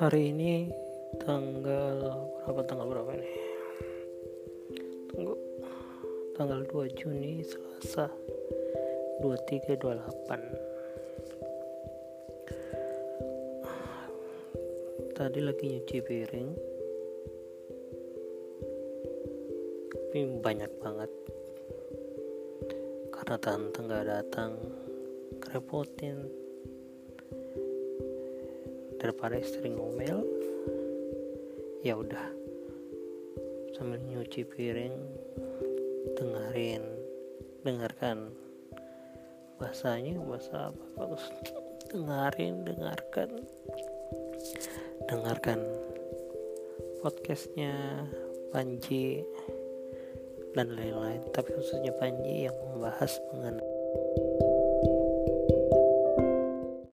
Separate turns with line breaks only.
hari ini tanggal berapa tanggal berapa ini? Tunggu. Tanggal 2 Juni Selasa 2328 tadi lagi nyuci piring. Tapi banyak banget. Karena tante nggak datang kerepotin daripada istri ngomel ya udah. Sambil nyuci piring dengerin dengarkan bahasanya bahasa apa bagus. Dengerin dengarkan dengarkan podcastnya Panji dan lain-lain. Tapi khususnya Panji yang membahas mengenai